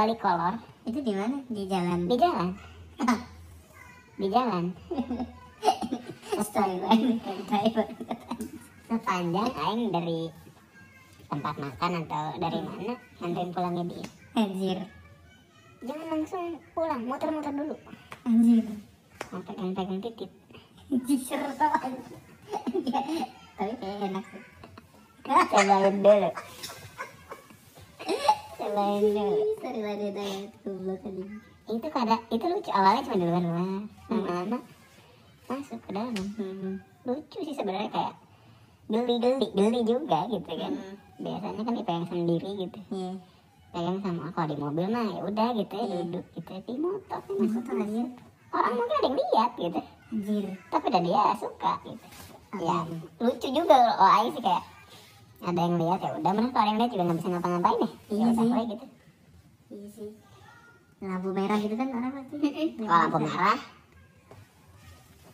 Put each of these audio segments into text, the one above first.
Anjir. kebalik kolor Itu di mana? Di jalan. di jalan di jalan sepanjang aing dari tempat makan atau dari mana nganterin pulangnya dia Anjir. jangan langsung pulang muter-muter dulu Anjir. mau pegang-pegang titik Anjir tau anjir. Tapi kayak enak sih. cobain dulu anjing. itu kada itu lucu awalnya cuma di luar luar lama-lama masuk ke dalam Hmm. lucu sih sebenarnya kayak geli-geli geli juga gitu kan Hmm. biasanya kan dipegang sendiri gitu Iya. pegang sama kalau di mobil mah ya udah gitu ya Iya. duduk gitu di motor kan Masuk masuk tuh anjir. orang mungkin ada yang lihat gitu Anjir. tapi udah dia suka gitu ya lucu juga kalau Aing sih kayak ada yang lihat ya udah bener kalau ada yang lihat juga nggak bisa ngapa-ngapain deh Iya ya udah sih. gitu Iya sih. Lampu merah gitu kan orang pasti. kalau lampu merah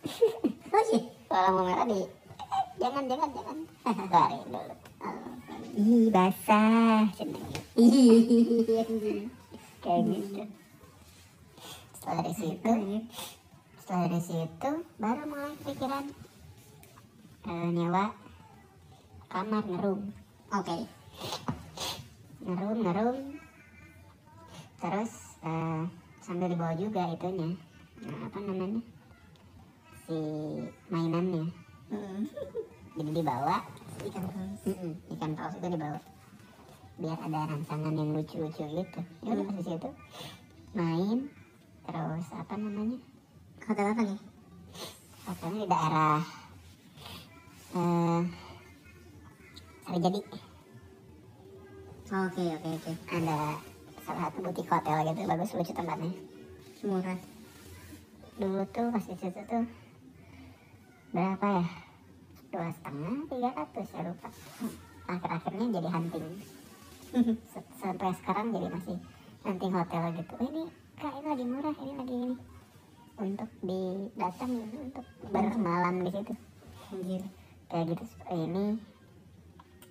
Oh iya. kalau lampu merah di jangan jangan jangan tarik dulu ih basah. Iya anjir. kayak gitu setelah dari situ setelah dari situ baru mulai pikiran eh, nyewa kamar ngerum Oke. ngerum ngerum terus eh, sambil dibawa juga itunya. Nah, apa namanya? Si mainannya. Hmm. jadi dibawa. Ikan paus. Ikan paus itu dibawa. Biar ada rangsangan yang lucu-lucu gitu. Ya udah di situ main. Terus apa namanya? Hotel apa nih? hotelnya di daerah eh Jadi. Oke oke oke. ada salah satu butik hotel gitu bagus lucu tempatnya. Murah. dulu tuh pas di situ tuh berapa ya? Dua setengah tiga ratus ya lupa. Akhir-akhirnya jadi hunting. Sampai sekarang jadi masih hunting hotel gitu. "Oh, ini kak ini lagi murah ini lagi ini. Untuk di datang untuk bermalam di situ. Anjir. kayak gitu ini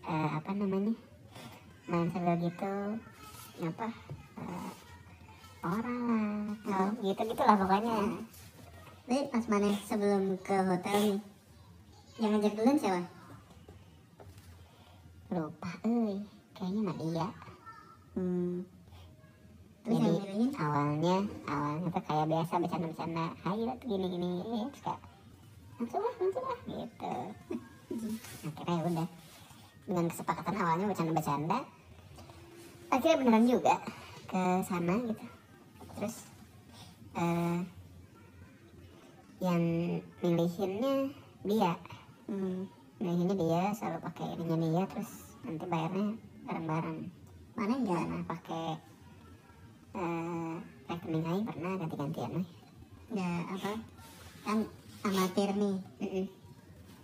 eh, apa namanya main sambil gitu apa eh, orang lah gitu gitulah pokoknya. Tapi pas mana sebelum ke hotel nih, yang ngajak duluan siapa? lupa eh kayaknya mah dia Hmm. Terus jadi yang awalnya awalnya tuh kayak biasa bercanda-bercanda. Ayo tuh gini gini terus kayak langsung lah langsung lah gitu. Akhirnya ya udah dengan kesepakatan awalnya bercanda-bercanda akhirnya beneran juga ke sana gitu terus eh yang milihinnya dia Hmm. milihinnya dia selalu pakai ininya dia terus nanti bayarnya bareng-bareng Mana enggak? pernah pakai eh rekening aing pernah ganti-gantian mah Enggak apa? Kan amatir nih. Mm-mm.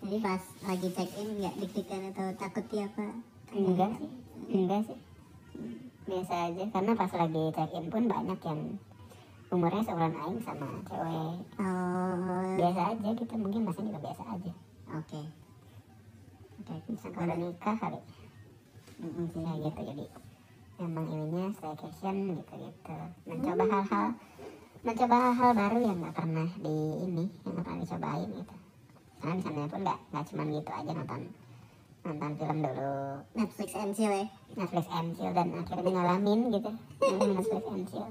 Jadi pas lagi check in nggak deg-degan atau takut dia apa? enggak sih enggak sih biasa aja karena pas lagi check in pun banyak yang umurnya seumuran aing sama cewek Oh. biasa aja gitu mungkin masih juga biasa aja Oke. Oke. bisa udah nikah kali Mm-mm sih. ya gitu jadi emang ininya staycation gitu gitu mencoba hal-hal mencoba hal-hal baru yang nggak pernah di ini yang nggak pernah dicobain gitu karena di sana pun nggak nggak cuma gitu aja nonton nonton film dulu Netflix and chill ya. Netflix and chill dan akhirnya ngalamin gitu Netflix and chill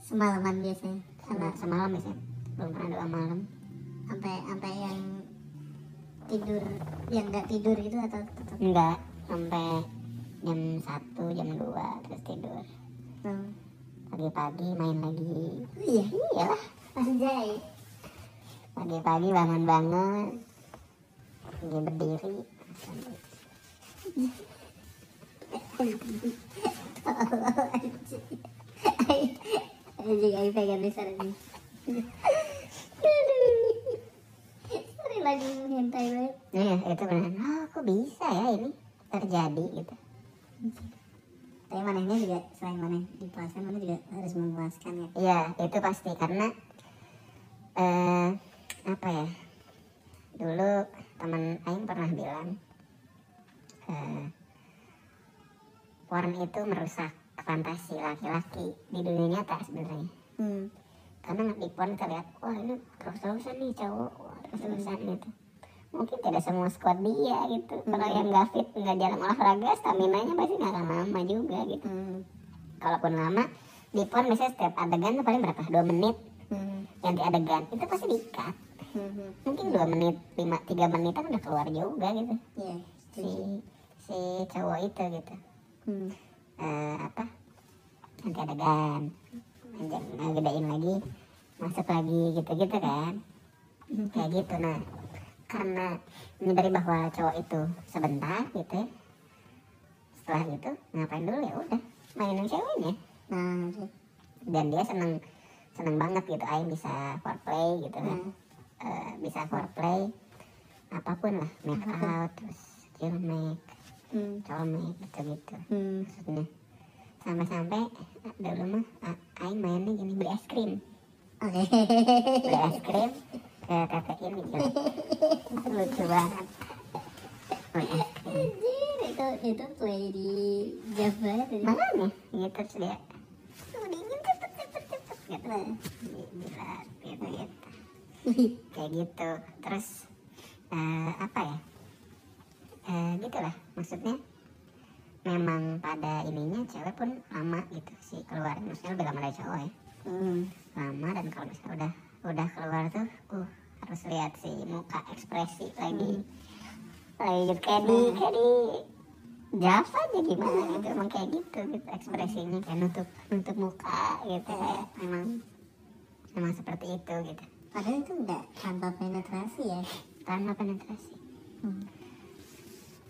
Semalaman biasanya. sama semalam biasanya belum pernah dua malam sampai sampai yang tidur yang nggak tidur gitu atau tetap enggak sampai jam satu jam dua terus tidur Hmm. pagi-pagi main lagi Iya. iyalah Anjay. Pagi-pagi bangun-bangun lagi berdiri Anjing, aing pengen bisa nih. aduh hentai banget Iya, itu benar. Oh, kok bisa ya ini terjadi gitu. tapi manehnya juga selain maneh dipuaskan maneh juga harus memuaskan ya Iya, itu pasti karena eh apa ya? Dulu teman aing pernah bilang eh porn itu merusak fantasi laki-laki di dunia nyata sebenarnya. hmm. Karena di porn terlihat, wah ini terus-terusan nih cowok, terus-terusan gitu. Mungkin tidak semua squad dia gitu. Kalau yang nggak fit, nggak jarang olahraga, stamina-nya pasti nggak akan lama juga gitu. Hmm. Kalaupun lama, di porn biasanya setiap adegan paling berapa? Dua menit Hmm. ganti adegan. Itu pasti di-cut. Hmm. Mungkin dua menit, lima, tiga menitan udah keluar juga gitu. Iya, Si, si cowok itu gitu. Hmm. Eh, apa? Ganti adegan. Panjang, ngegedein lagi, masuk lagi gitu-gitu kan. kayak gitu nah karena menyadari bahwa cowok itu sebentar gitu ya setelah itu ngapain dulu ya udah mainin ceweknya Nah, oke. dan dia seneng seneng banget gitu Aing bisa foreplay gitu kan Hmm. Eh, bisa foreplay apa pun lah make Apa pun. out terus kill make Hmm. colmek gitu gitu Hmm. maksudnya sampai-sampai eh, dulu mah A- Aing mainnya gini beli es krim Oke. beli es krim ke tetein gitu itu lucu banget beli es krim Anjir, itu itu play di Java ya tadi. makanya gitu terus dia "Oh, dingin cepet cepet cepet gitu Nah. Di- bila gitu gitu kayak gitu. Terus eh, apa ya? Eh, gitu lah maksudnya. Memang pada ininya cewek pun lama gitu sih keluar. Maksudnya lebih lama dari cowok ya. Hmm. lama dan kalau misalnya udah udah keluar tuh uh harus lihat si muka ekspresi lagi. Lagi kayak di kayak di Java aja gimana gitu. Emang kayak gitu gitu ekspresinya kayak nutup nutup muka gitu. Kayak memang memang seperti itu gitu Padahal itu enggak tanpa penetrasi ya. tanpa penetrasi Hmm.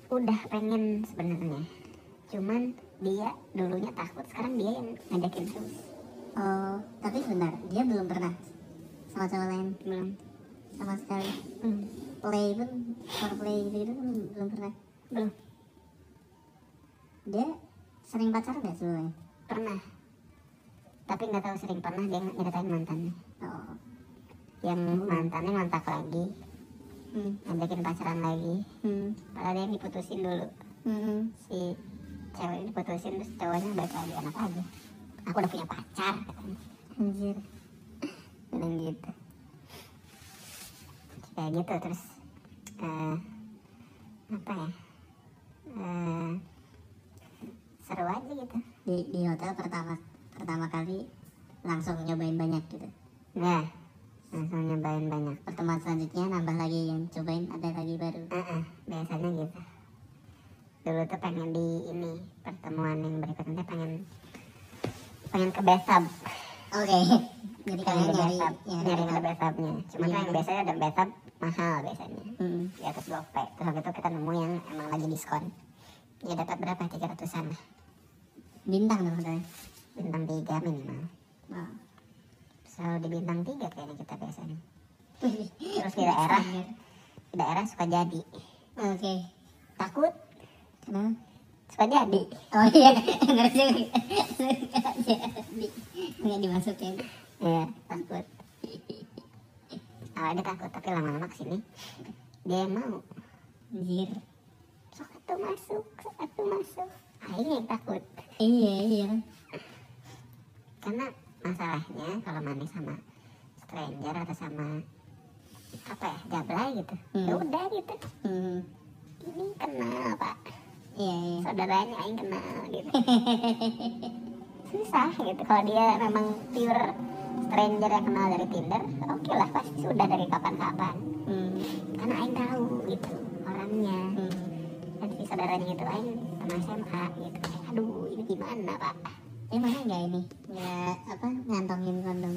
udah pengen sebenarnya cuman dia dulunya takut sekarang dia yang ngajakin terus Oh, tapi sebentar, dia belum pernah sama cowok lain belum sama sekali. hmm. Play pun, foreplay gitu, gitu belum, belum pernah. belum Dia sering pacaran nggak sebelumnya? pernah tapi nggak tahu sering pernah dia nyeritain mantannya Oh. Yang mantannya ngontak lagi Hmm. ngajakin pacaran lagi Hmm. padahal dia diputusin dulu Hmm. si cewek ini diputusin terus cowoknya balik lagi enak aja aku udah punya pacar katanya Anjir. bilang gitu kayak gitu terus eh, apa ya Eh, seru aja gitu Di, di hotel pertama pertama kali langsung nyobain banyak gitu. nah langsung nyobain banyak. Pertemuan selanjutnya nambah lagi yang cobain ada lagi baru. Heeh, biasanya gitu. Dulu tuh pengen di ini pertemuan yang berikutnya pengen pengen ke bathtub Oke. Jadi pengen kalian nyari yang nyari ke bathtubnya cuma Iya. yang biasanya ada bathtub mahal biasanya. Hmm. di atas gope terus waktu itu kita nemu yang emang lagi diskon. Ya dapat berapa? Tiga ratusan. Lah Bintang dong bintang tiga minimal. Oh. Selalu di bintang tiga kayaknya kita biasanya terus di daerah di daerah suka jadi Oke. takut Kenapa? suka jadi Oh iya, ngerti Jadi nggak dimasukin. Iya, takut. Awalnya takut, tapi lama-lama ke sini dia mau. Anjir. Sok atuh masuk, sok atuh masuk. Yang takut. Iya iya. Karena masalahnya kalau mana sama stranger atau sama apa ya, jablay gitu. Ya Hmm. udah gitu. Hmm. Ini kenal, Pak. Iya iya. Saudaranya aing kenal gitu. Susah gitu kalau dia memang pure stranger yang kenal dari Tinder, oke lah pasti sudah dari kapan-kapan. Hmm. karena Aing tahu gitu orangnya Hmm. dan si saudaranya itu Aing teman SMA gitu aduh ini gimana pak Eh mana nggak ini? Nggak apa ngantongin kondom?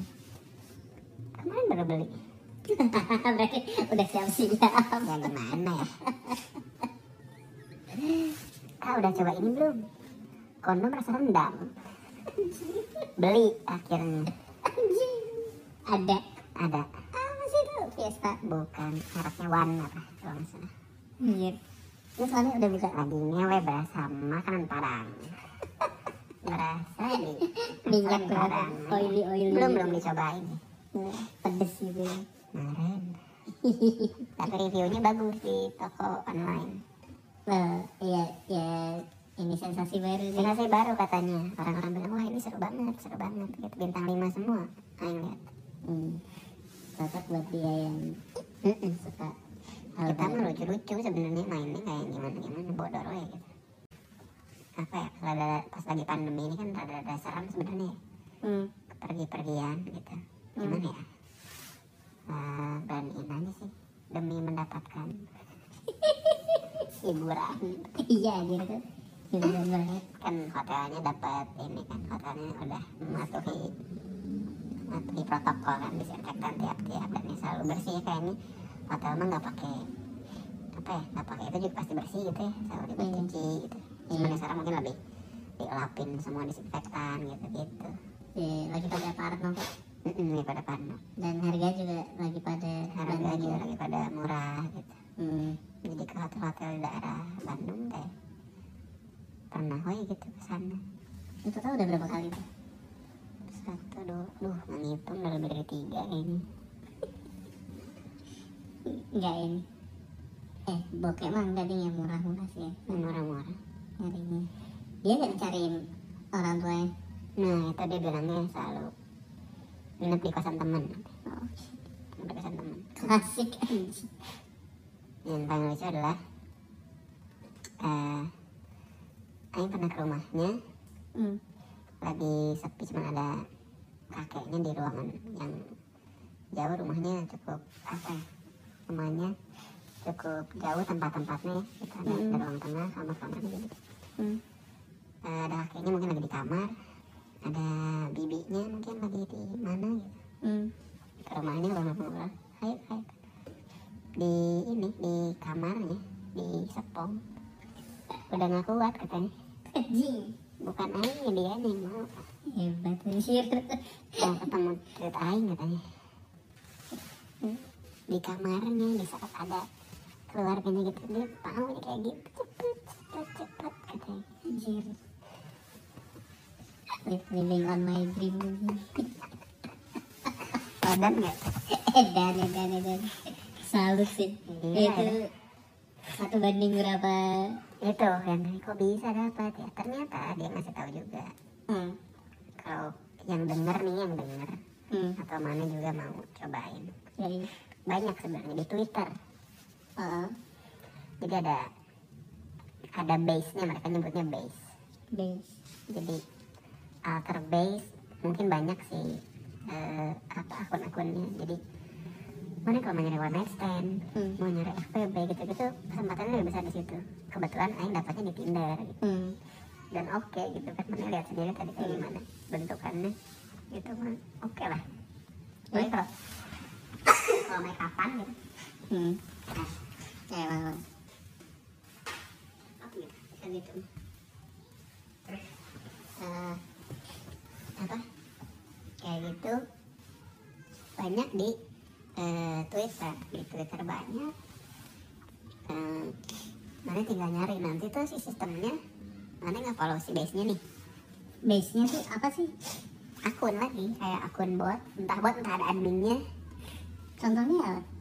kemarin baru beli Berarti udah siap-siap. ya gimana ya kak udah coba ini belum kondom rasa rendang beli akhirnya. Ada. ada Apa sih itu? Fiesta. bukan mereknya One apa kalau nggak salah Anjir. Lu soalnya udah buka lagi ngewe berasa makanan Padang berasa di minyak Padang oily oily. belum belum dicobain. Nah, Pedes gitu. kemarin. Tapi reviewnya bagus di toko online. Nah, iya, ya ini sensasi baru sih. sensasi baru katanya. Orang-orang bilang wah ini seru banget seru banget. Gitu bintang 5 semua ayo lihat. Hmm. Cocok buat dia yang suka hal kita lucu-lucu sebenarnya mainnya kayak gimana gimana bodoh ya gitu apa ya kalau ada pas lagi pandemi ini kan rada-rada seram sebenarnya ya. Hmm. pergi-pergian gitu gimana ya uh, beraniin aja sih demi mendapatkan hiburan Iya, gitu kan. Hiburan banget. kan hotelnya dapat ini kan hotelnya udah mematuhi mematuhi protokol kan disinfektan tiap-tiap dan ini selalu bersih ya kayak ini hotel mah nggak pakai apa ya nggak pakai itu juga pasti bersih gitu ya selalu dicuci gitu sebenarnya sekarang mungkin lebih dielapin semua disinfektan gitu gitu Ya, lagi pada parno kok. Mm-mm, pada Parno Dan harga juga lagi pada harga juga lagi pada murah gitu Hmm. jadi ke hotel-hotel di daerah Bandung teh pernah woy gitu ke sana Itu tau udah berapa kali tuh? satu dua duh menghitung udah lebih dari tiga kayaknya Enggak ini. Eh, bokeh mah enggak ding yang murah-murah sih ya. murah-murah Nyarinya. Dia nggak cariin orang tuanya. nah itu dia bilangnya selalu nginep di kosan temen Oh, nginep di kosan temen klasik yang paling lucu adalah eh Aing pernah ke rumahnya Hmm. lagi sepi cuma ada kakeknya di ruangan yang jauh rumahnya cukup apa ya, rumahnya cukup jauh tempat-tempatnya ya. kita ada, ada ruang tengah kamar kamarnya gitu Hmm. Eh, ada kakeknya mungkin lagi di kamar ada bibinya mungkin lagi di mana gitu. Hmm. ke rumahnya ngobrol-ngobrol ayo ayo. Di ini di kamarnya di sepong. Udah nggak kuat katanya. Anjing. bukan aing dia nih mau Hebat anjir. mau ketemu cerita aing katanya. Hmm, di kamarnya di saat ada keluarganya gitu dia mau kayak gitu cepet cepet cepet Anjir. Living on my dream. padan nggak? Edan edan edan salut sih. Iya, itu satu banding berapa? Itu yang kok bisa dapat ya? Ternyata dia ngasih tahu juga. Hmm. kalau yang denger nih yang denger. Hmm. atau mana juga mau cobain. Jadi? Banyak sebenarnya di Twitter. Uh, jadi ada ada base nya mereka nyebutnya base. Base. Jadi alter base mungkin banyak sih eh, apa akun-akunnya. Jadi mana kalau mau nyari one night stand Hmm. mau nyari FPB gitu-gitu kesempatannya lebih besar di situ. Kebetulan Aing dapatnya di Tinder gitu. hmm. dan oke gitu kan mana lihat sendiri tadi kayak gimana bentukannya. Gitu kan. Oke lah. Jadi kalau kalau make upan gitu. Hmm. nah, ya gitu. Terus eh, apa? Kayak gitu. Banyak di eh, Twitter, di Twitter banyak. Eh, mana tinggal nyari. Nanti tuh si sistemnya mana nggak follow si base-nya nih. Base nya tuh apa sih? Akun lagi. Kayak akun bot. Entah bot entah ada adminnya. Contohnya apa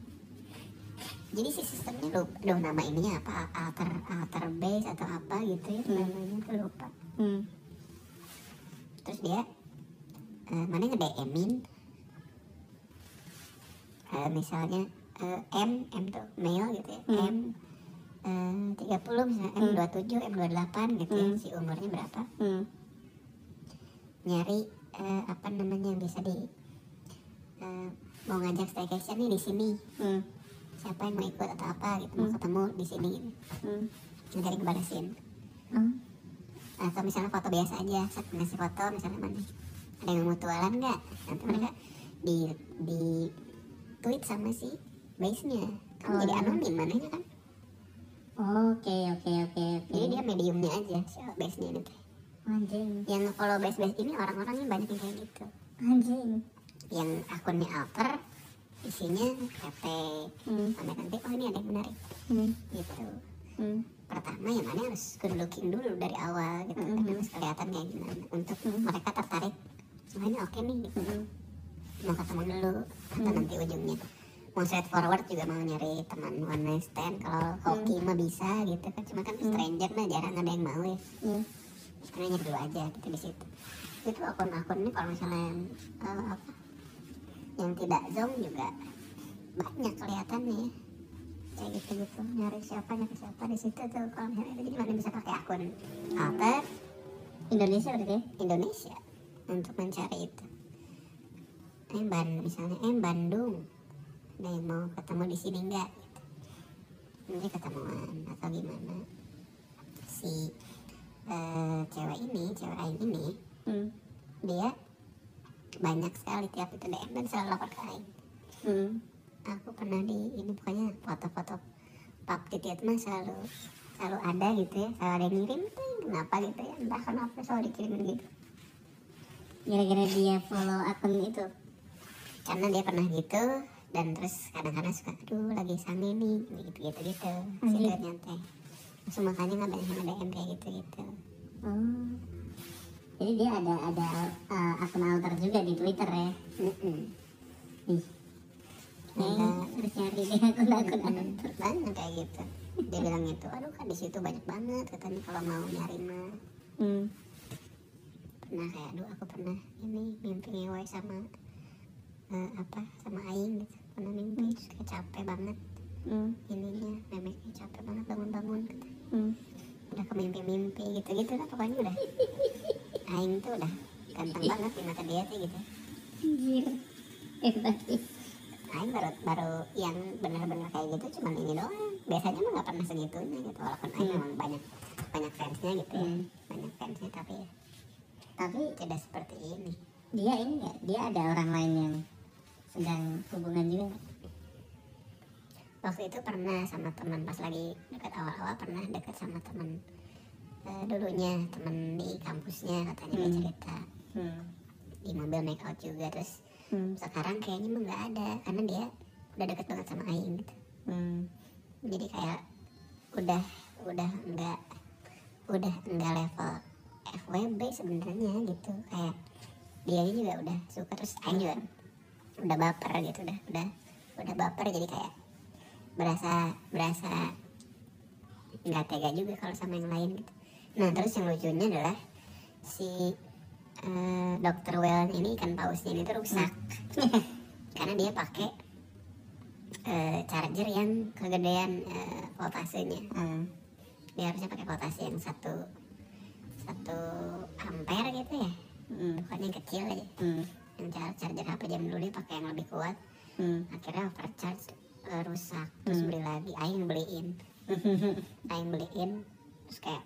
jadi si sistemnya lupa aduh nama ininya apa alter alter base atau apa gitu ya Hmm. namanya tuh lupa hmm. terus dia eh, mana nge DM-in eh, misalnya eh, M M tuh male gitu ya Hmm. M eh, 30 misalnya M 27 M 28 gitu ya Hmm. si umurnya berapa Hmm. nyari eh, apa namanya yang bisa di eh, mau ngajak staycation nih di sini Hmm. Siapa yang mau ikut atau apa gitu mau Hmm. ketemu di sini gitu. Hmm. Nanti dibalesin Oh. atau misalnya foto biasa aja set ngasih foto misalnya mana ada yang mutualan nggak nanti mereka di di tweet sama si base nya kan Oh, jadi iya. anonim mananya kan oke oke oke oke jadi dia mediumnya aja si base nya ini teh. anjing yang follow base base ini orang-orang yang banyak yang kayak gitu anjing yang akunnya alter isinya kate Hmm. sampai nanti oh ini ada yang menarik Hmm. gitu Hmm. pertama yang mana harus good looking dulu dari awal gitu Mm-mm. kan harus kelihatan kayak gimana untuk Mm. mereka tertarik oh ini oke nih gitu Hmm. mau ketemu dulu atau Mm. nanti ujungnya mau straight forward juga mau nyari teman one night stand kalau hoki mah bisa gitu kan cuma kan stranger mah jarang ada yang mau ya Hmm. sebenarnya dulu aja gitu di situ itu akun-akun ini kalau misalnya yang eh, apa yang tidak zong juga banyak kelihatannya kayak gitu gitu. Nyari siapa nyari siapa di situ tuh kalau misalnya itu jadi mana bisa pakai akun. Alter Indonesia berarti ya? Indonesia untuk mencari itu. Eh ban misalnya eh Bandung. Ada yang mau ketemu di sini enggak? Gitu. nanti ketemuan atau gimana? Si eh, cewek ini cewek lain ini Hmm. dia banyak sekali tiap itu DM dan selalu lapor ke Aing Hmm. aku pernah di ini pokoknya foto-foto pap titit mah selalu selalu ada gitu ya selalu ada yang ngirim tuh kenapa gitu ya entah kenapa selalu dikirimin gitu Gara-gara dia follow akun itu. karena dia pernah gitu dan terus kadang-kadang suka aduh lagi sange nih gitu gitu gitu Anjir. si teh Terus makanya nggak banyak yang DM kayak gitu gitu Oh. Jadi dia ada ada uh, akun alter juga di Twitter ya. Ih. Kayaknya harus nyari deh akun-akun alter. banyak kayak gitu dia bilang gitu aduh kan di situ banyak banget katanya kalau mau nyari mah Hmm. pernah kayak aduh aku pernah ini mimpi ngewe sama eh, apa sama Aing gitu pernah mimpi terus kayak capek banget Hmm. ininya memeknya capek banget bangun-bangun gitu. Hmm. udah ke mimpi-mimpi gitu-gitu lah pokoknya udah Aing tuh udah ganteng banget di mata dia tuh gitu Anjir. Ih. Aing baru baru yang benar-benar kayak gitu cuman ini doang biasanya mah nggak pernah segitunya gitu walaupun Aing Hmm. memang banyak banyak fansnya gitu ya Hmm. banyak fansnya tapi ya Tapi tidak seperti ini dia ini nggak? Dia ada orang lain yang sedang hubungan juga waktu itu pernah sama teman pas lagi dekat awal-awal pernah dekat sama teman eh, dulunya teman di kampusnya katanya dia Hmm. cerita Hmm. di mobil make out juga terus Hmm. sekarang kayaknya mah nggak ada karena dia udah deket banget sama Aing gitu Hmm. jadi kayak udah udah enggak udah enggak level FWB sebenarnya gitu kayak dia juga udah suka terus Aing juga udah baper gitu udah udah udah baper jadi kayak berasa berasa nggak tega juga kalau sama yang lain gitu nah terus yang lucunya adalah si eh, dokter Well ini ikan pausnya ini tuh rusak karena dia pakai eh, charger yang kegedean eh, voltasenya Hmm. dia harusnya pakai voltase yang satu satu ampere gitu ya Hmm. pokoknya yang kecil aja Hmm. yang char- charger HP jam dulu dia pakai yang lebih kuat Hmm. akhirnya overcharge eh, rusak terus Hmm. beli lagi Aing beliin Aing beliin terus kayak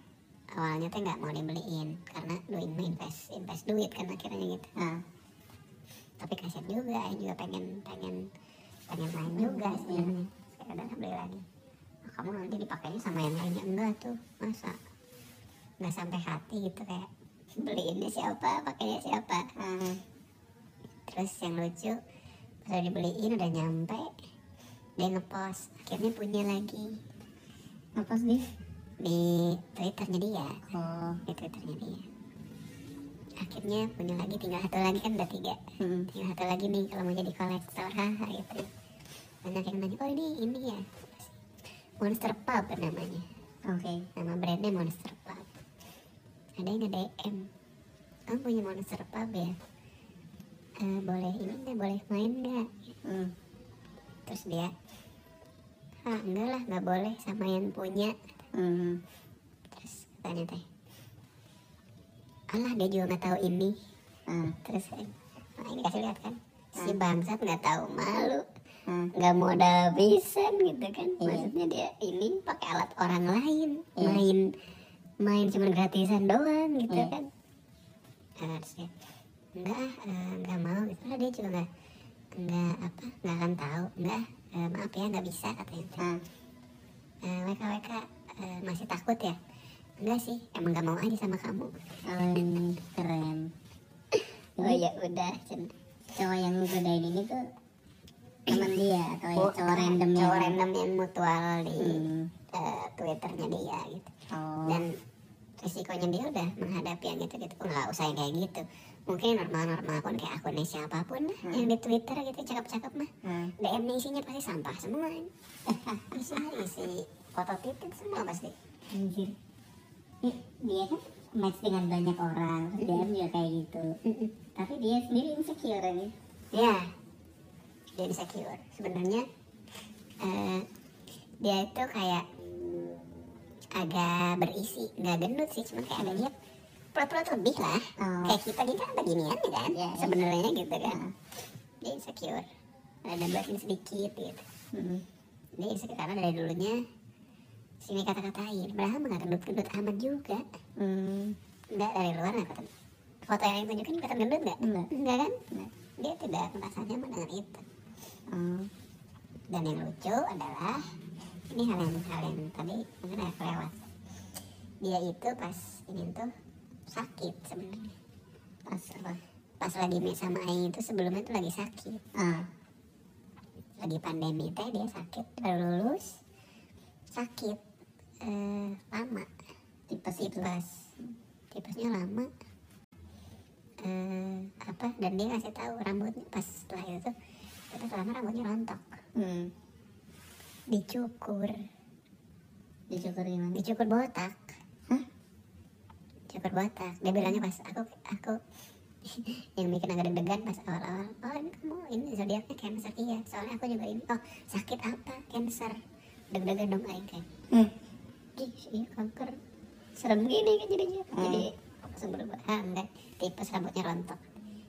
awalnya tuh nggak mau dibeliin karena duit invest invest duit kan akhirnya gitu. Ah. tapi kasihan juga Aing juga pengen pengen pengen main juga sebenarnya kayak udah beli lagi. "Oh, kamu nanti dipakainya sama yang lainnya. Enggak tuh masa? Nggak sampai hati gitu kayak beliinnya siapa pakainya siapa. Ah. terus yang lucu pas udah dibeliin udah nyampe dia ngepost akhirnya punya lagi. Apa sih? Di twitternya dia Oh. di twitternya dia akhirnya punya lagi tinggal satu lagi kan udah tiga. Hmm. tinggal satu lagi nih kalau mau jadi kolektor haha gitu banyak yang nanya oh ini ini ya? Monster Pub namanya. Oke. nama brandnya Monster Pub ada yang nge-DM kamu punya Monster Pub ya? Eh, boleh ini nggak boleh main nggak? Hmm. terus dia ah enggak lah nggak boleh sama yang punya Hmm. terus tanya teh alah dia juga nggak tahu ini Ah. terus eh, nah ini kasih lihat kan si bangsat nggak tahu malu Ah. nggak modal pisan gitu kan Iya. maksudnya dia ini pakai alat orang lain Iya. main main cuma gratisan doang gitu Iya. kan nah, dia enggak eh, nggak mau gitu lah dia juga nggak nggak apa nggak akan tahu enggak eh, maaf ya nggak bisa katanya Ah. Eh, WK Eh, masih takut ya? Enggak sih emang nggak mau aja sama kamu. Oh, keren. oh ya udah. Cowok yang godain ini tuh teman dia atau ya Bukan, cowok random yang cowok random yang mutual di Hmm. eh, twitternya dia gitu. Oh. Dan risikonya dia udah menghadapi yang gitu. Gitu nggak usah yang kayak gitu? Mungkin normal-normal akun kayak akunnya siapa pun lah yang di twitter gitu. Cakep-cakep mah. Hmm. DM nya isinya pasti sampah semua. Isinya isi foto titik semua pasti. Anjir. Ih, dia kan match dengan banyak orang terus DM juga kayak gitu. Tapi dia sendiri insecure ini ya dia insecure. Sebenarnya eh, dia itu kayak agak berisi nggak gendut sih cuma kayak ada dia perut-perut lebih lah. Oh. kayak kita gitu kan beginian ya kan Iya, iya. sebenarnya gitu kan. Dia insecure. Ada belakang sedikit gitu. Hmm. dia insecure karena dari dulunya sini kata-katain. Padahal nggak gendut-gendut amat juga. Hmm. Enggak dari luar nggak kelihatan foto yang ditunjukin kelihatan gendut nggak? Enggak. enggak kan? Enggak. dia tidak merasa nyaman dengan itu. Oh. dan yang lucu adalah ini hal yang hal yang tadi mungkin ada kelewat dia itu pas ini tuh sakit sebenarnya. Pas apa? Pas lagi sama Aing itu sebelumnya tuh lagi sakit. Ah. Lagi pandemi teh dia sakit. Baru lulus sakit. Eh, lama. Tipes tipes. Tipesnya lama. Eh, apa? Dan dia ngasih tahu rambutnya pas setelah itu. Tuh itu lama rambutnya rontok. Hmm. dicukur. Dicukur gimana? Dicukur botak. Hah? cukur botak. Dia bilangnya pas aku aku yang bikin agak deg-degan pas awal-awal oh ini kamu ini zodiaknya cancer. Iya soalnya aku juga ini. Oh sakit apa? Cancer deg-degan dong aing kayak hmm. ih iya kanker. Serem gini kan jadinya. Hmm. jadi langsung berubah ah enggak. Tipes rambutnya rontok.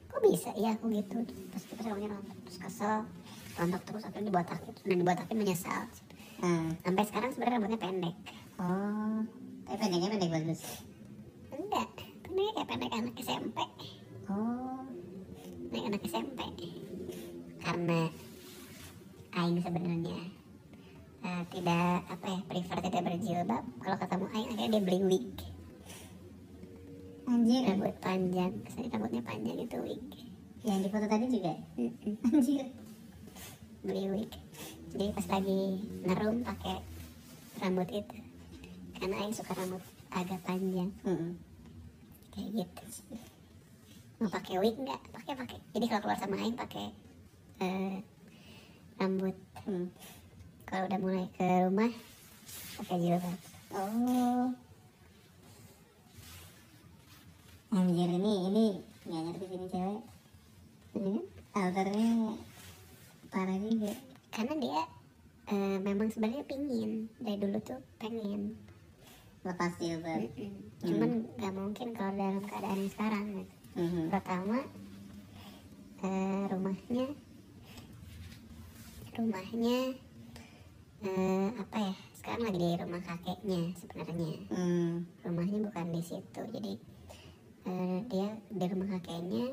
Kok bisa? Iya aku gitu. Terus tipes rambutnya rontok terus kesel. Rontok terus akhirnya dibotakin. Dan dibotakin menyesal. Ah. sampai sekarang sebenarnya rambutnya pendek. Oh. Tapi pendeknya pendek bagus enggak. Pendek kayak pendek anak SMP oh. Pendek anak SMP karena Aing sebenarnya eh, tidak apa ya prefer tidak berjilbab. Kalau ketemu Aing akhirnya dia beli wig. Anjir. Rambut panjang. Saya rambutnya panjang itu wig. Yang di foto tadi juga? Anjir. Beli wig. Jadi pas lagi ngerum pakai rambut itu. Karena Aing suka rambut agak panjang. Hmm. kayak gitu mau pakai wig nggak? Pakai pakai. Jadi kalau keluar sama Aing pakai eh, rambut. Hmm. Kalau udah mulai ke rumah pakai jilbab. Oh. Anjir ini ini nggak ngerti sini cewek. Ini kan? Alternya parah juga. Karena dia eh, memang sebenarnya pingin. Dari dulu tuh pengen. Lepas jilbab. Mm-mm. cuman nggak mungkin kalau dalam keadaan yang sekarang gitu. Mhm. pertama eh, rumahnya rumahnya eh, apa ya? Sekarang lagi di rumah kakeknya sebenarnya. Hmm. rumahnya bukan di situ. Jadi eh, dia di rumah kakeknya.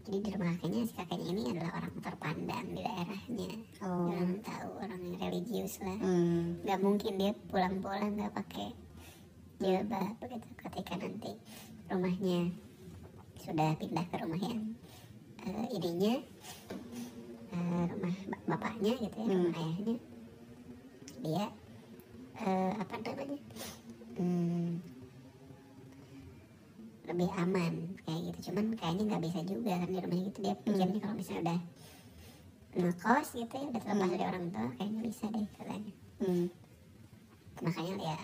Jadi di rumah kakeknya si kakeknya ini adalah orang terpandang di daerahnya. Oh. orang tahu orang yang religius lah. Hmm. nggak mungkin dia pulang-pulang nggak pakai jilbab begitu ketika nanti rumahnya sudah pindah ke rumah yang eh, ininya eh, rumah ba- bapaknya gitu ya rumah ayahnya. Dia eh, apa namanya hmm, lebih aman kayak gitu. Cuman kayaknya nggak bisa juga kan di rumahnya gitu. Dia pikirnya kalau misalnya udah ngekos gitu ya udah terlepas dari orang tua kayaknya bisa deh katanya. Hmm. makanya ya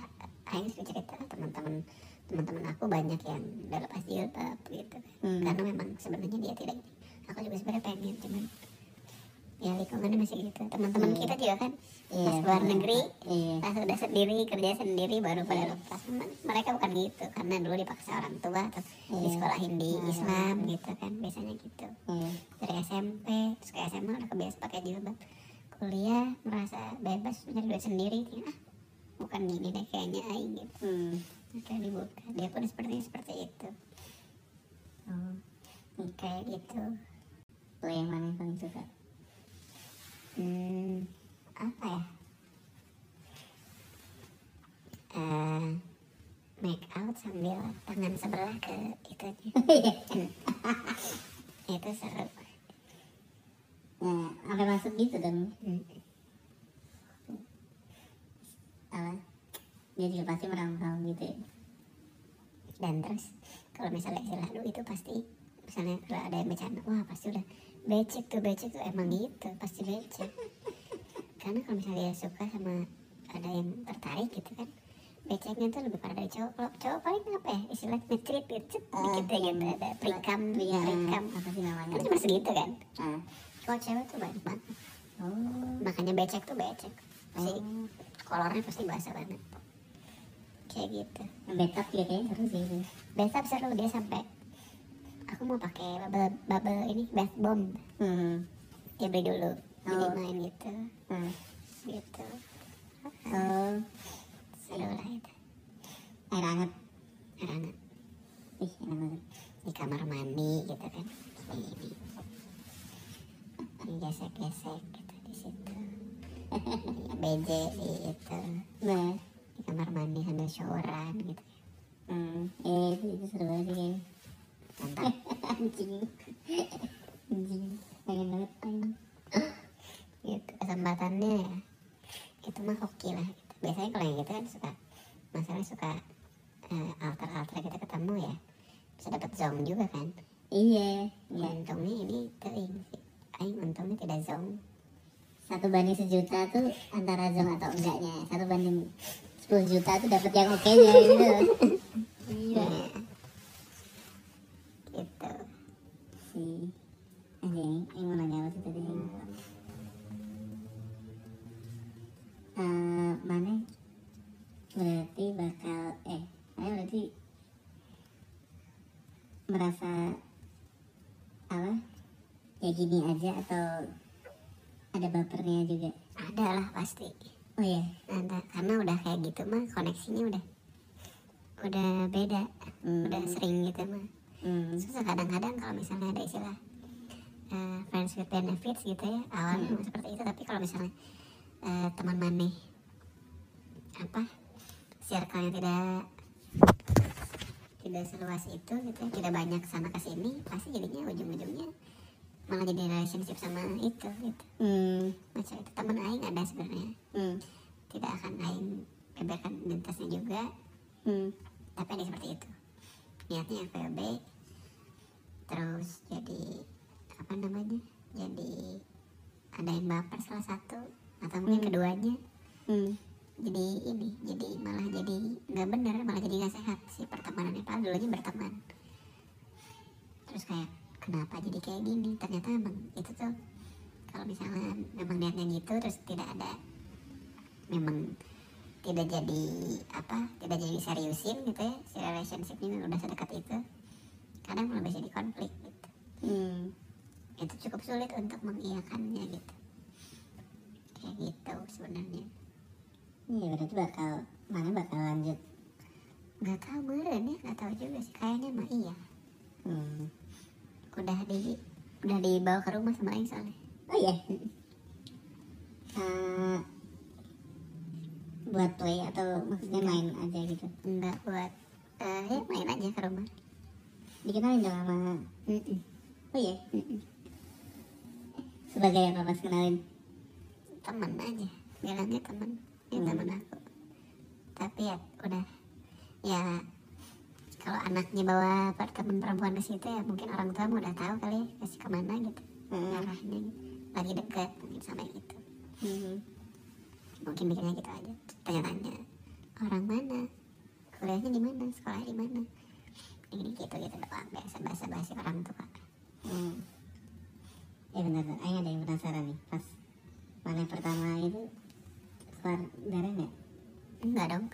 Aing sering cerita teman-teman teman-teman aku banyak yang udah lepas jilbab gitu Hmm. karena memang sebenarnya dia tidak aku juga sebenarnya pengen cuman ya lingkungannya masih gitu teman-teman Iya. kita juga kan Iya, pas luar negeri Iya. pas udah sendiri kerja sendiri baru pada lepas Cuman mereka bukan gitu karena dulu dipaksa orang tua atau Iya. disekolahin di Iya. Islam gitu kan biasanya gitu Iya. dari SMP terus ke SMA udah kebiasa pakai jilbab kuliah merasa bebas mencari duit sendiri ah bukan gini deh kayaknya aing gitu Hmm. akhirnya dibuka dia pun seperti seperti itu Oh. kayak gitu Lo yang mana yang paling suka? Hmm, apa ya? Eh, make out sambil tangan sebelah ke itunya itu seru. Nah, sampai gitu dong. Hmm. apa? Dia juga pasti merangkul gitu ya. Dan terus kalau misalnya istilah lu itu pasti misalnya kalau ada yang bercanda wah pasti udah becek tuh becek tuh. Emang gitu pasti becek. Karena kalau misalnya dia suka sama ada yang tertarik gitu kan beceknya tuh lebih parah dari cowok. Kalau cowok paling apa ya istilah ngecrit gitu dikit ya gitu ada perikam Iya, perikam apa sih namanya? Kan cuma segitu kan? Ah. kalau cewek tuh banyak banget. Oh. Makanya becek tuh becek. Pasti Oh. kolornya pasti basah banget. Kayak gitu. Betap ya kayaknya seru sih Besok seru dia sampai aku mau pakai bubble bubble ini bath bomb. Hmm. dia beli dulu jadi Oh. main gitu. Hmm. gitu. Oh. Seru lah itu. Air hangat. Karena ih enak banget. Di kamar mandi gitu kan. Ini. Ini gesek gesek gitu di situ. BJ di itu nah. Di kamar mandi sambil showeran gitu. Hmm. eh itu, itu seru banget sih kayaknya mantap anjing. Anjing. Pengen banget pengen gitu kesempatannya. Ya itu mah oke lah. Gitu. biasanya kalau yang gitu kan suka masalah suka eh, alter alter kita ketemu ya. Bisa dapat zong juga kan. Iya. Ya. ya untungnya ini teing sih. Aing untungnya tidak zong. Satu banding sejuta tuh antara zong atau enggaknya. Satu banding 10 juta tuh dapat yang oke nya gitu iya Iya. gitu si anjing yang mau nanya apa sih tadi Eh, mana berarti bakal eh saya berarti merasa apa ya gini aja atau ada bapernya juga ada lah pasti oh ya ada karena udah kayak gitu mah koneksinya udah udah beda Hmm. udah sering gitu mah hmm. susah kadang-kadang kalau misalnya ada istilah eh, friends with benefits gitu ya awalnya Hmm. seperti itu tapi kalau misalnya eh, teman maneh apa circle-nya tidak tidak seluas itu gitu ya, tidak banyak sana ke sini pasti jadinya ujung-ujungnya malah jadi relationship sama itu gitu Hmm. macam itu teman aing ada sebenarnya Hmm. tidak akan aing beberkan identitasnya juga Hmm. tapi ada seperti itu niatnya FWB terus jadi apa namanya jadi ada yang baper salah satu atau mungkin Hmm. keduanya Hmm. jadi ini jadi malah jadi nggak benar malah jadi nggak sehat si pertemanannya padahal dulunya berteman terus kayak kenapa jadi kayak gini ternyata emang itu tuh kalau misalnya memang niatnya gitu terus tidak ada memang tidak jadi apa tidak jadi seriusin gitu ya si relationshipnya udah sedekat itu kadang malah bisa jadi konflik gitu Hmm. itu cukup sulit untuk mengiyakannya gitu kayak gitu sebenarnya Iya berarti bakal mana bakal lanjut. nggak tahu meren ya nggak tahu juga sih kayaknya mah iya Hmm. Udah di udah dibawa ke rumah sama Aing soalnya Oh iya. Eh, buat play atau maksudnya main aja gitu. enggak buat eh ya main aja ke rumah Dikenalin dong sama. Mm-mm. Oh iya. Sebagai apa pas kenalin? teman aja bilangnya teman ya Hmm. teman aku tapi ya udah ya kalau anaknya bawa teman perempuan ke situ ya mungkin orang tua udah tahu kali ya kasih ke mana gitu Hmm. arahnya gitu. lagi dekat mungkin sama yang itu Hmm. mungkin mikirnya gitu aja tanya-tanya orang mana kuliahnya di mana sekolahnya di mana ini gitu gitu doang biasa bahasa bahasa orang tua Hmm. Ya benar, Aing ada yang penasaran nih pas mana pertama itu keluar darah nggak? enggak dong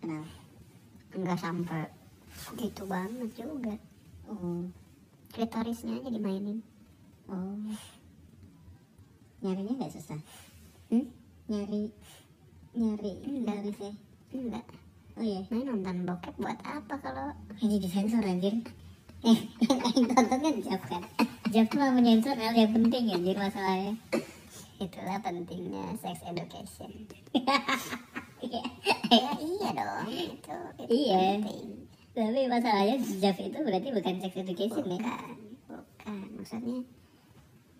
Kenapa? Enggak sampai gitu banget juga Oh, klitorisnya aja dimainin oh. Nyarinya nggak susah? hmm? Nyari, nyari Enggak. garisnya? enggak Oh iya. main nonton bokep buat apa kalau Ini disensor anjir. Eh, yang Aing tonton kan Jab kan. Jab tuh mau menyensor hal yang penting anjir masalahnya. itulah pentingnya sex education. ya iya dong itu, itu Iya. penting Tapi masalahnya Jab itu berarti bukan sex education ya. bukan bukan maksudnya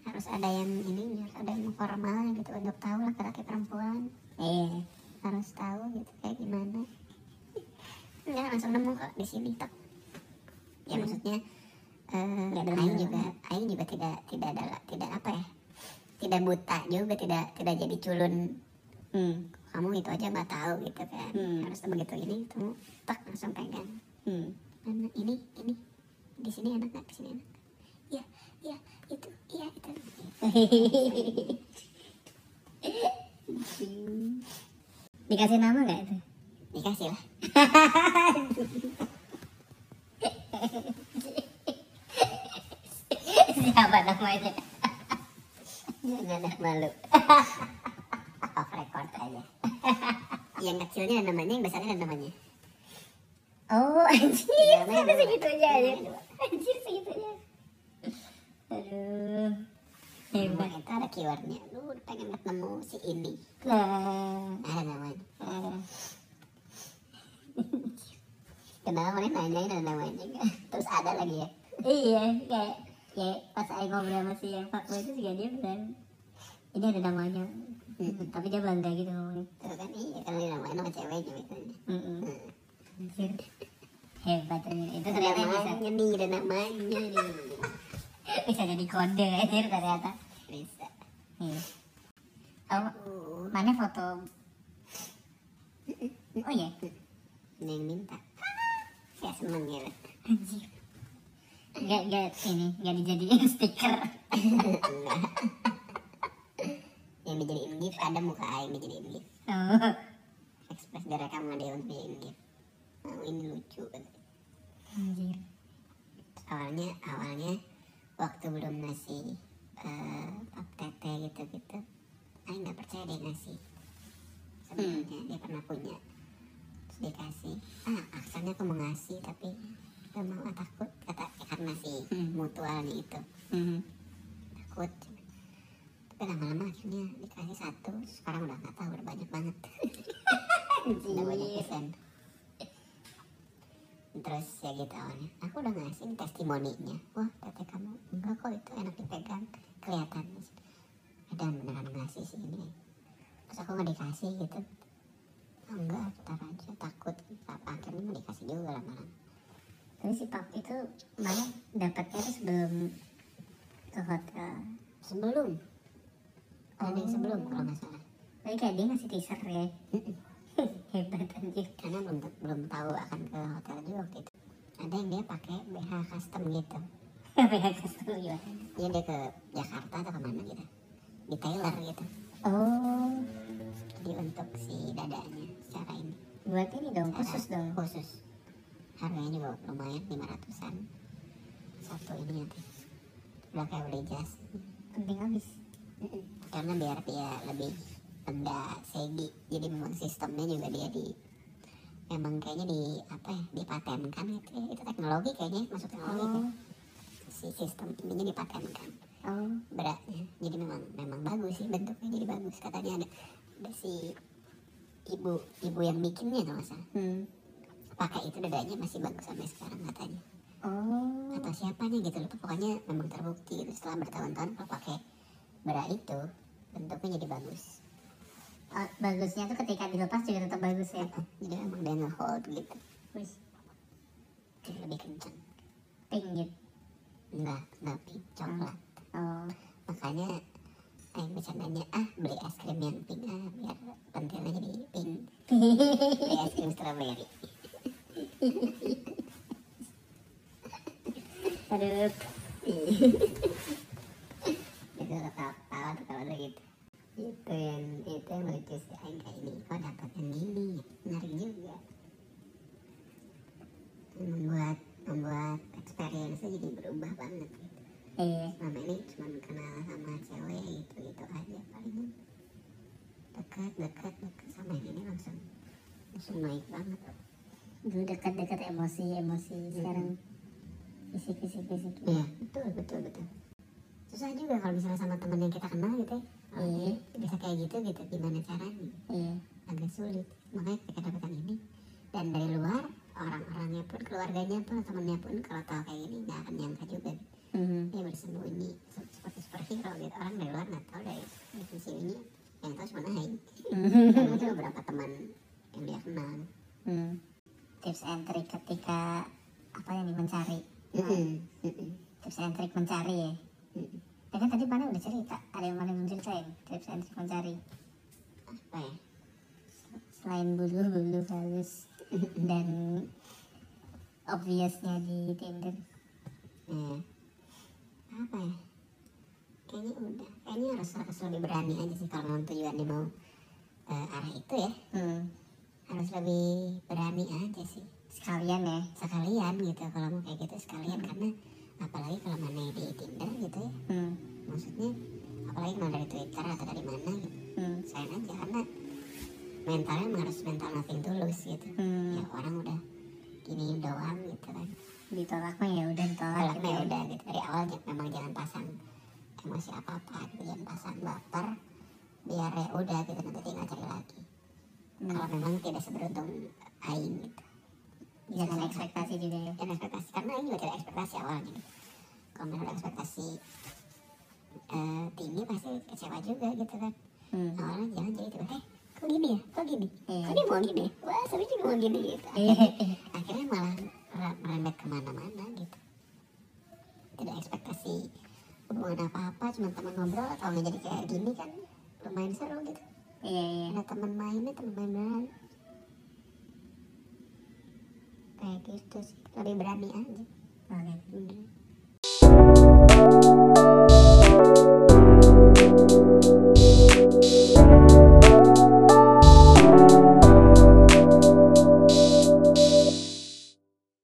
harus ada yang ini harus ada yang formal gitu untuk tahu laki-laki perempuan iya harus tahu gitu kayak gimana enggak langsung nemu kok di sini tok ya Hmm. maksudnya Nggak ada Aing juga Aing juga tidak tidak ada tidak apa ya tidak buta juga tidak tidak jadi culun hmm. Kamu itu aja nggak tahu gitu kan. Hmm. harus begitu ini kamu tak langsung pegang. Hmm. mana ini ini di sini enak nggak? Di sini enak iya iya itu iya itu. Dikasih nama nggak itu? Dikasih lah. Siapa namanya? Jangan malu off record aja. Yang kecilnya ada namanya yang besarnya ada namanya oh anjir. Sampai dua. segitunya aja dua. anjir segitunya aduh. Hebat. hebat itu ada keywordnya. Lu pengen ketemu si ini nah. Ada namanya. Eh, kenapa nih nanyain ada namanya terus ada lagi ya? Iya kayak kayak pas saya ngobrol sama si yang Pak itu juga dia bilang ini ada namanya Hmm. tapi dia bangga gitu ngomongnya. Terus kan iya kan ini namanya nama ceweknya misalnya Mm-mm. Hmm. Anjir. hebat ini itu ada ternyata bisa. nih ada namanya nih. Bisa jadi kode anjir ternyata. Bisa. Iya. Oh uh, mana foto? Oh iya. Ini yang minta. Saya seneng ya. Anjir. Gak, gak, ini, gak dijadiin stiker yang dijadiin gift ada muka aing dijadiin gift. Oh, ekspres direkam ada yang dijadiin gift. Oh, ini lucu anjir. Awalnya awalnya waktu belum ngasih eh pap tete gitu gitu Aing nggak percaya dia ngasih. Sebenarnya dia pernah punya. Terus dikasih. Ah aksanya aku mau ngasih tapi gak mau. Ah, takut. Kata ya, karena si Hmm. mutualnya itu. Mhm. takut lama-lama akhirnya dikasih satu terus sekarang udah nggak tahu udah banyak banget. Udah banyak pisan terus ya gitu awalnya. Aku udah ngasih testimoninya. Wah tete kamu enggak kok itu enak dipegang. Kelihatan dan beneran ngasih sih ini. Terus aku nggak dikasih gitu. Oh, enggak bentar aja takut. Apa akhirnya mau dikasih juga lama-lama. Tapi si Pap itu mana dapatnya tuh sebelum ke hotel. Sebelum ada yang sebelum kalau nggak salah Tapi kayak dia ngasih teaser ya. Hebat anjir karena belum belum tahu akan ke hotel juga waktu itu. Ada yang dia pakai BH custom gitu. PH custom gimana? dia dia ke Jakarta atau ke mana gitu. Di Taylor gitu. Oh. Jadi untuk si dadanya secara ini. Buat ini dong, khusus dong. khusus. Harganya juga lumayan 500an satu ini nanti. Udah kayak beli jas Penting habis karena biar dia lebih enggak segi. Jadi memang sistemnya juga dia di memang kayaknya di apa ya dipatenkan gitu ya. Itu teknologi kayaknya masuk teknologi Oh. Kan. si sistem ininya dipatenkan. Oh. Beratnya. Jadi memang memang bagus sih bentuknya jadi bagus. Katanya ada ada si ibu ibu yang bikinnya kalau nggak salah. Hmm. Pakai itu dadanya masih bagus sampai sekarang katanya. Oh. Atau siapanya gitu loh. Pokoknya memang terbukti gitu. Setelah bertahun-tahun kalau pakai bra itu bentuknya jadi bagus. Oh, bagusnya tuh ketika dilepas juga tetap bagus ya. jadi memang dia nge-hold gitu. Wih, jadi lebih kencang pink gitu. enggak enggak pink coklat Oh, makanya Aing bercandanya ah beli es krim yang pink ah biar pentilnya jadi pink. Beli es krim strawberry. Aduh. itu ketawa kalau gitu. Itu yang itu yang lucu sih kayak ini kok dapat yang gini? Menarik juga. Membuat membuat experience jadi berubah banget gitu. Iya. selama ini cuma kenal sama cewek gitu gitu aja palingan dekat dekat dekat. Sama yang ini langsung langsung naik banget. Dulu dekat-dekat emosi, emosi. Sekarang fisik, fisik, fisik. iya betul betul betul susah juga kalau misalnya sama temen yang kita kenal gitu ya Kalau Iya. bisa kayak gitu gitu gimana caranya Iya. agak sulit makanya ketika dapat yang ini dan dari luar orang-orangnya pun keluarganya pun temennya pun kalau tahu kayak gini nggak akan nyangka juga Mhm. dia bersembunyi se- seperti superhero gitu orang dari luar nggak tahu dari definisinya yang tahu cuma Aing dan mungkin beberapa teman yang dia kenal Hmm. Tips and trick ketika apa yang mencari. Mm-mm. Mm-mm. Tips and trick mencari ya. Mm-mm. Ya kan tadi mana udah cerita, ada yang mana belum ceritain tips and trick mencari. apa ya Selain bulu-bulu halus dan obviousnya di Tinder. Eh, apa ya kayaknya udah kayaknya harus harus lebih berani aja sih kalau memang tujuannya mau eh, arah itu ya Hmm. harus lebih berani aja sih Sekalian ya. sekalian gitu kalau mau kayak gitu sekalian karena apalagi kalau mana di Tinder gitu ya Hmm. maksudnya apalagi kalau dari Twitter atau dari mana gitu Hmm. selain aja karena mentalnya emang harus mental nothing tulus gitu Hmm. ya orang udah gini doang gitu kan Ditolak mah ya udah ditolak gitu ya ya. udah gitu dari awal memang jangan pasang emosi apa apa jangan pasang baper biar ya udah gitu nanti tinggal cari lagi Hmm. kalau memang tidak seberuntung Aing gitu Jangan ekspektasi juga ya. jangan ekspektasi karena Aing juga tidak ekspektasi awalnya gitu kalau misalnya ekspektasi eh, tinggi pasti kecewa juga gitu kan Hmm. awalnya jangan jadi tiba eh kok gini ya kok gini Iya. kok dia mau gini wah seru juga mau gini gitu Iya. akhirnya malah mer- merembet ke mana-mana gitu tidak ekspektasi hubungan apa-apa cuma teman ngobrol atau nggak jadi kayak gini kan lumayan seru gitu Iya iya. ada teman mainnya teman main beneran kayak gitu sih. Lebih berani aja. Oke. Okay.